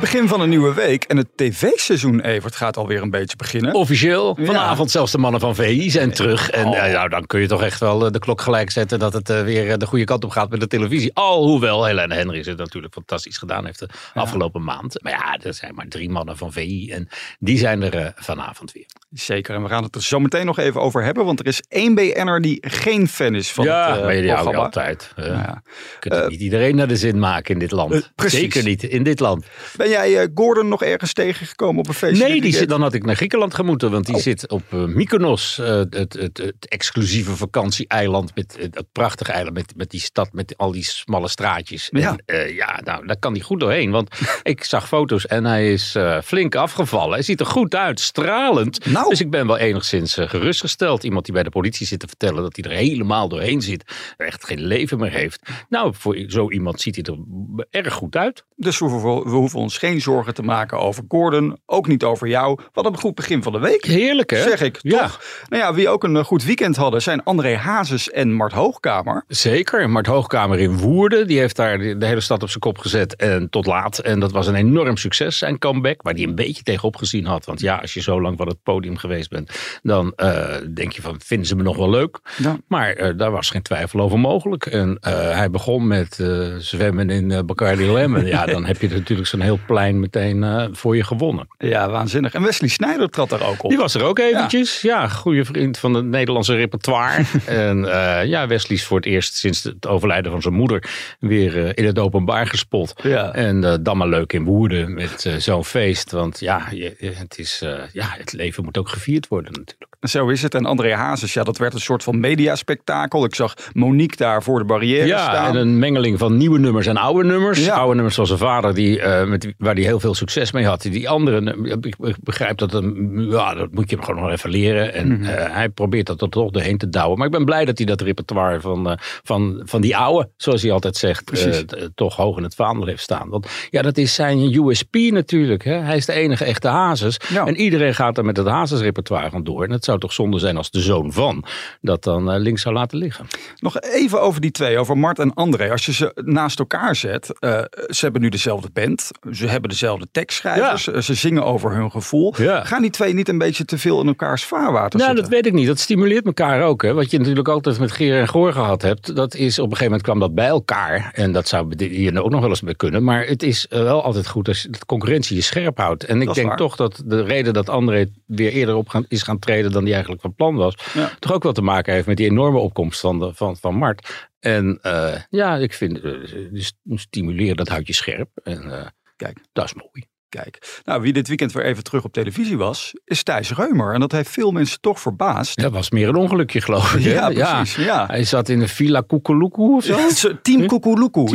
Begin van een nieuwe week en het tv-seizoen, Evert, gaat alweer een beetje beginnen. Officieel. Ja. Vanavond zelfs de mannen van VI zijn terug. En Oh. eh, nou, dan kun je toch echt wel eh, de klok gelijk zetten dat het eh, weer de goede kant op gaat met de televisie. Alhoewel Helene Henry het natuurlijk fantastisch gedaan heeft de afgelopen maand. Maar ja, er zijn maar drie mannen van VI en die zijn er eh, vanavond weer. Zeker, en we gaan het er zo meteen nog even over hebben, want er is één BN'er die geen fan is van ja, het eh, die hou je programma. altijd. Eh, Ja. Je kunt niet iedereen naar de zin maken in dit land. eh, precies. Zeker niet in dit land. Ben jij eh, Gordon nog ergens tegengekomen op een feestje? Nee, die zit, dan had ik naar Griekenland gemoeten. Want die Oh. zit op eh, Mykonos. eh, het, het, het exclusieve vakantieeiland. Met het, het prachtige eiland. Met, met die stad met al die smalle straatjes. Ja. En eh, ja, nou, daar kan hij goed doorheen. Want ik zag foto's en hij is eh, flink afgevallen. Hij ziet er goed uit, stralend. Nou. Dus ik ben wel enigszins eh, gerustgesteld. Iemand die bij de politie zit te vertellen dat hij er helemaal doorheen zit. Echt geen leven meer heeft. Nou, voor zo iemand ziet hij er erg goed uit. Dus we hoeven, we hoeven ons geen zorgen te maken over Gordon, ook niet over jou. Wat een goed begin van de week. Heerlijk, hè? Zeg ik, Ja. toch? Nou ja, wie ook een eh, goed weekend hadden zijn André Hazes en Mart Hoogkamer. Zeker, Mart Hoogkamer in Woerden. Die heeft daar de de hele stad op zijn kop gezet en tot laat. En dat was een enorm succes, zijn comeback. Waar hij een beetje tegenop gezien had. Want ja, als je zo lang van het podium geweest bent... dan eh, denk je van, vinden ze me nog wel leuk? Ja. Maar eh, daar was geen twijfel over mogelijk. En eh, hij begon met zwemmen in Bacardi Lemon. ja, dan heb je natuurlijk zo'n heel plein meteen voor je gewonnen. Ja, waanzinnig. En Wesley Snijder trad daar ook op. Die was er ook eventjes. Ja, goede vriend van het Nederlandse repertoire. en ja, Wesley is voor het eerst sinds het overlijden van zijn moeder weer in het openbaar gespot. Ja. En dan maar leuk in Woerden met zo'n feest. Want ja, je, het, is, ja, het leven moet ook gevierd worden natuurlijk. Zo is het. En André Hazes, ja, dat werd een soort van mediaspectakel. Ik zag Monique daar voor de barrière Ja, staan. en een mengeling van nieuwe nummers en oude nummers. Ja. Oude nummers van zijn vader, die, eh, met, die- waar hij heel veel succes mee had. Die andere, ik begrijp dat, ja, dat moet je hem gewoon nog even leren. En Mhm. eh, hij probeert dat er toch doorheen te douwen. Maar ik ben blij dat hij dat repertoire van, eh, van, van die oude, zoals hij altijd zegt, toch hoog in het vaandel heeft staan. Want ja, dat is zijn USP natuurlijk. Hè? Hij is de enige echte Hazes. Ja. En iedereen gaat er met het Hazes repertoire van door. En het zou toch zonde zijn als de zoon van dat dan eh, links zou laten liggen. Nog even over die twee, over Mart en André. Als je ze naast elkaar zet, eh, ze hebben nu dezelfde band. Ze hebben dezelfde tekstschrijvers. Ja. eh, Ze zingen over hun gevoel. Ja. Gaan die twee niet een beetje te veel in elkaars vaarwater Nou, zitten? dat weet ik niet. Dat stimuleert elkaar ook. Hè. Wat je natuurlijk altijd met Geer en Goor gehad hebt. Dat is op een gegeven moment kwam dat bij elkaar. En dat zou hier ook nog wel eens mee kunnen. Maar het is wel altijd goed als de concurrentie je scherp houdt. En ik denk waar. toch dat de reden dat André weer eerder op gaan, is gaan treden dan die eigenlijk van plan was. Ja. Toch ook wel te maken heeft met die enorme opkomst van, de, van, van Mart. En eh, ja, ik vind eh, dus stimuleren, dat houdt je scherp. En eh, Kijk. dat is mooi. Kijk, nou, wie dit weekend weer even terug op televisie was, is Thijs Reumer. En dat heeft veel mensen toch verbaasd. Dat was meer een ongelukje, geloof ik. hè? Ja, precies, ja. Hij zat in de Villa Koekeloekoe of zo. Ja, Team. Team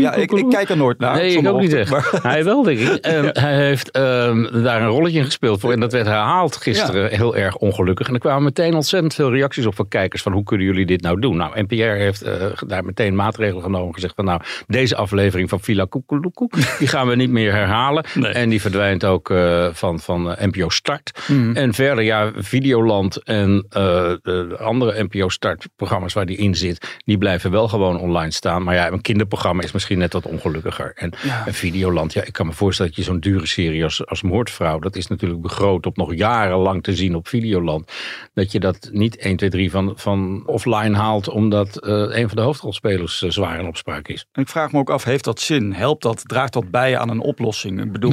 Ja, ik, ik kijk er nooit naar. Nee, ik ook niet echt. maar- Hij wel, denk ik. En Hij heeft ehm, daar een rolletje in gespeeld voor. En dat werd herhaald gisteren heel erg ongelukkig. En er kwamen meteen ontzettend veel reacties op van kijkers. Van hoe kunnen jullie dit nou doen? Nou, NPR heeft eh, daar meteen maatregelen genomen. en Gezegd van nou, deze aflevering van Villa Koekeloekoe. Die gaan we niet meer herhalen. Nee. En die verdwijnt ook eh, van, van eh, NPO Start. Mhm. En verder, ja, Videoland en eh, de andere NPO Start programma's waar die in zit. Die blijven wel gewoon online staan. Maar ja, een kinderprogramma is misschien net wat ongelukkiger. En Ja. een Videoland, ja, ik kan me voorstellen dat je zo'n dure serie als, als Moordvrouw. Dat is natuurlijk begroot op nog jarenlang te zien op Videoland. Dat je dat niet 1, 2, 3 van, van offline haalt. Omdat eh, een van de hoofdrolspelers zwaar in opspraak is. En ik vraag me ook af, heeft dat zin? Helpt dat? Draagt dat bij aan een oplossing? Ik bedoel,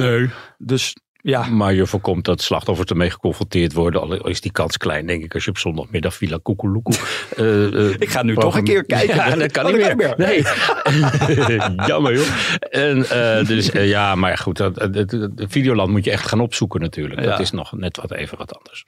dus ja, Maar je voorkomt dat slachtoffers ermee geconfronteerd worden. Al is die kans klein, denk ik, als je op zondagmiddag Villa Koekeloekoe... eh, Ik ga nu toch een keer kijken. Ja, dat kan Oh, niet dat meer. kan niet Nee. Jammer joh. En, eh, dus ja, maar goed, dat- Videoland moet je echt gaan opzoeken natuurlijk. Ja. Dat is nog net wat even wat anders.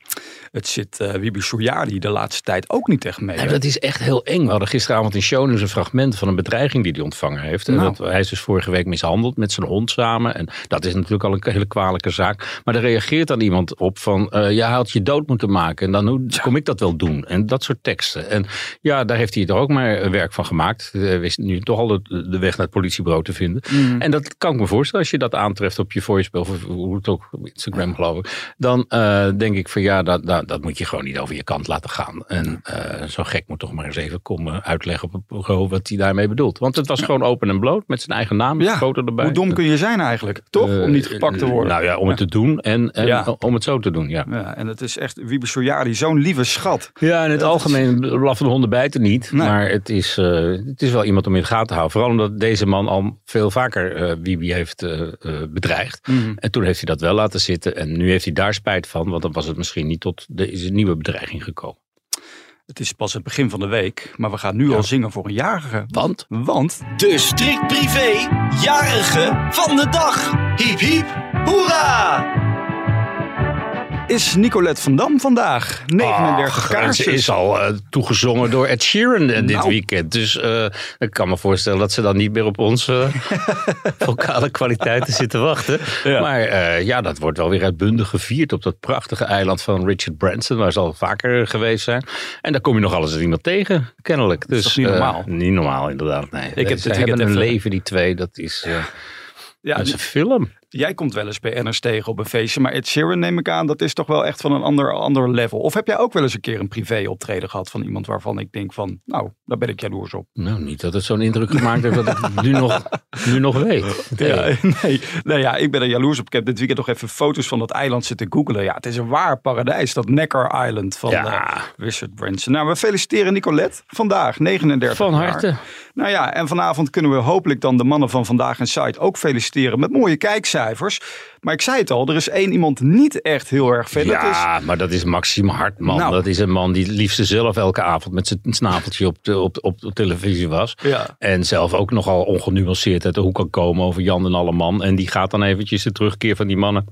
het zit uh, Wibi Soujari de laatste tijd ook niet echt mee. Dat is echt heel eng. We hadden gisteravond in Shownews een fragment van een bedreiging die hij ontvangen heeft. En Nou. dat, hij is dus vorige week mishandeld met zijn hond samen. En dat is natuurlijk al een hele kwalijke zaak. Maar daar reageert dan iemand op van... eh, ja, hij had je dood moeten maken. En dan hoe kom ik dat wel doen? En dat soort teksten. En ja, daar heeft hij er ook maar eh, werk van gemaakt. Hij wist nu toch al de, de weg naar het politiebureau te vinden. En dat kan ik me voorstellen als je dat aantreft op je voicemail. Of hoe het ook, op Instagram geloof ik. Dan eh, denk ik van ja, dat, dat, dat moet je gewoon niet over je kant laten gaan. En eh, zo gek moet toch maar eens even komen uitleggen op het bureau wat hij daarmee bedoelt. Want het was gewoon open en bloot met zijn eigen naam, Ja, foto erbij. Hoe dom kun je zijn eigenlijk, toch? om niet gepakt te worden. Nou ja, om het te doen en, en Ja. om het zo te doen, ja. Ja, en het is echt Wiebe Soujari, zo'n lieve schat. Ja, in het algemeen blaffen de honden bijten niet. Nee. Maar het is, eh, het is wel iemand om in de gaten te houden. Vooral omdat deze man al veel vaker eh Wibi heeft eh, eh, bedreigd. Mhm. En toen heeft hij dat wel laten zitten. En nu heeft hij daar spijt van. Want dan was het misschien niet tot deze nieuwe bedreiging gekomen. Het is pas het begin van de week, maar we gaan nu al zingen voor een jarige. Want? Want De strikt privé jarige van de dag. Hiep hiep, hoera! is Nicolette van Dam vandaag. 39 Ach, kaarsjes. Ze is al eh, toegezongen door Ed Sheeran dit Nou. weekend. Dus eh, ik kan me voorstellen dat ze dan niet meer op onze vocale kwaliteiten zit te wachten. Ja. Maar eh, ja, dat wordt wel weer uitbundig gevierd op dat prachtige eiland van Richard Branson. Waar ze al vaker geweest zijn. En daar kom je nog alles iemand tegen, kennelijk. Dus, toch niet eh, normaal? niet normaal, inderdaad. Nee. Ik heb Ze hebben een even- leven, die twee. Dat is, ja, dat is een film. Jij komt wel eens BN'ers tegen op een feestje, maar Ed Sheeran neem ik aan, dat is toch wel echt van een ander, ander level. Of heb jij ook wel eens een keer een privé optreden gehad van iemand waarvan ik denk van, nou, daar ben ik jaloers op. Nou, niet dat het zo'n indruk gemaakt heeft dat ik nu nog, nu nog weet. Nee. Ja, nee, nou ja, ik ben er jaloers op. Ik heb dit weekend nog even foto's van dat eiland zitten googelen. Ja, het is een waar paradijs, dat Neckar Island van Ja. Richard Branson. Nou, we feliciteren Nicolette vandaag, 39 Van jaar. harte. Nou ja, en vanavond kunnen we hopelijk dan de mannen van Vandaag en Site ook feliciteren met mooie kijkcijfers. Maar ik zei het al, er is één iemand niet echt heel erg fan. Dat is Ja, maar dat is Maxime Hartman. Nou. Dat is een man die het liefst zelf elke avond met zijn snaveltje op, de, op, op, op televisie was. Ja. En zelf ook nogal ongenuanceerd uit de hoek kan komen over Jan en alle man. En die gaat dan eventjes de terugkeer van die mannen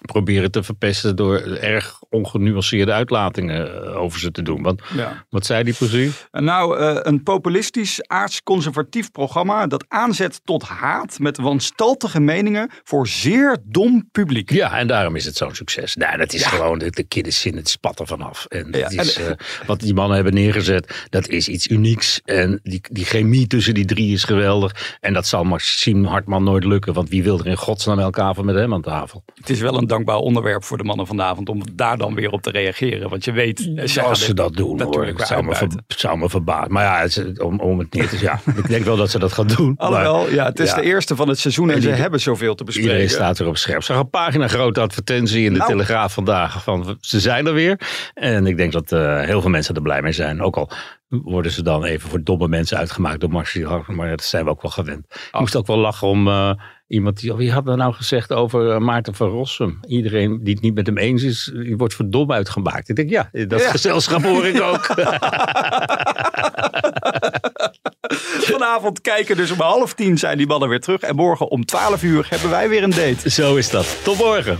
proberen te verpesten door erg ongenuanceerde uitlatingen eh, over ze te doen. Want Ja. wat zei die precies? Nou, eh, een populistisch, aardsconservatief programma dat aanzet tot haat met wanstaltige meningen voor zeer dom publiek. Ja, en daarom is het zo'n succes. Nou, dat is gewoon, de, de in het spatten vanaf. En, Ja, is, en- eh, wat die mannen hebben neergezet, dat is iets unieks. En die, die chemie tussen die drie is geweldig. En dat zal Maxime Hartman nooit lukken. Want wie wil er in godsnaam elke avond met hem aan tafel? Het is wel een dankbaar onderwerp voor de mannen vanavond om daar dan weer op te reageren. Want je weet, eh, Als ze dit dat doen, hoor. Het zou me, ver, uitbuiten. zou me verbazen. Maar ja, het is- om, om het neer te ja, ik denk wel dat ze dat gaan doen. maar Alhoewel, ja, het is ja. de eerste van het seizoen en, En ze hebben zoveel te bespreken. Iedereen staat er op scherp. Zag een pagina grote advertentie in de Nou. Telegraaf vandaag van ze zijn er weer. En ik denk dat eh, heel veel mensen er blij mee zijn. Ook al worden ze dan even voor domme mensen uitgemaakt door Marcel. Maar dat zijn we ook wel gewend. Ik moest ook wel lachen om eh, iemand die... Wie had dat nou gezegd over eh, Maarten van Rossum? Iedereen die het niet met hem eens is, die wordt voor dom uitgemaakt. Ik denk ja, dat Ja. gezelschap hoor ik ook. Vanavond kijken dus om half tien zijn die mannen weer terug. En morgen om twaalf uur hebben wij weer een date. Zo is dat. Tot morgen.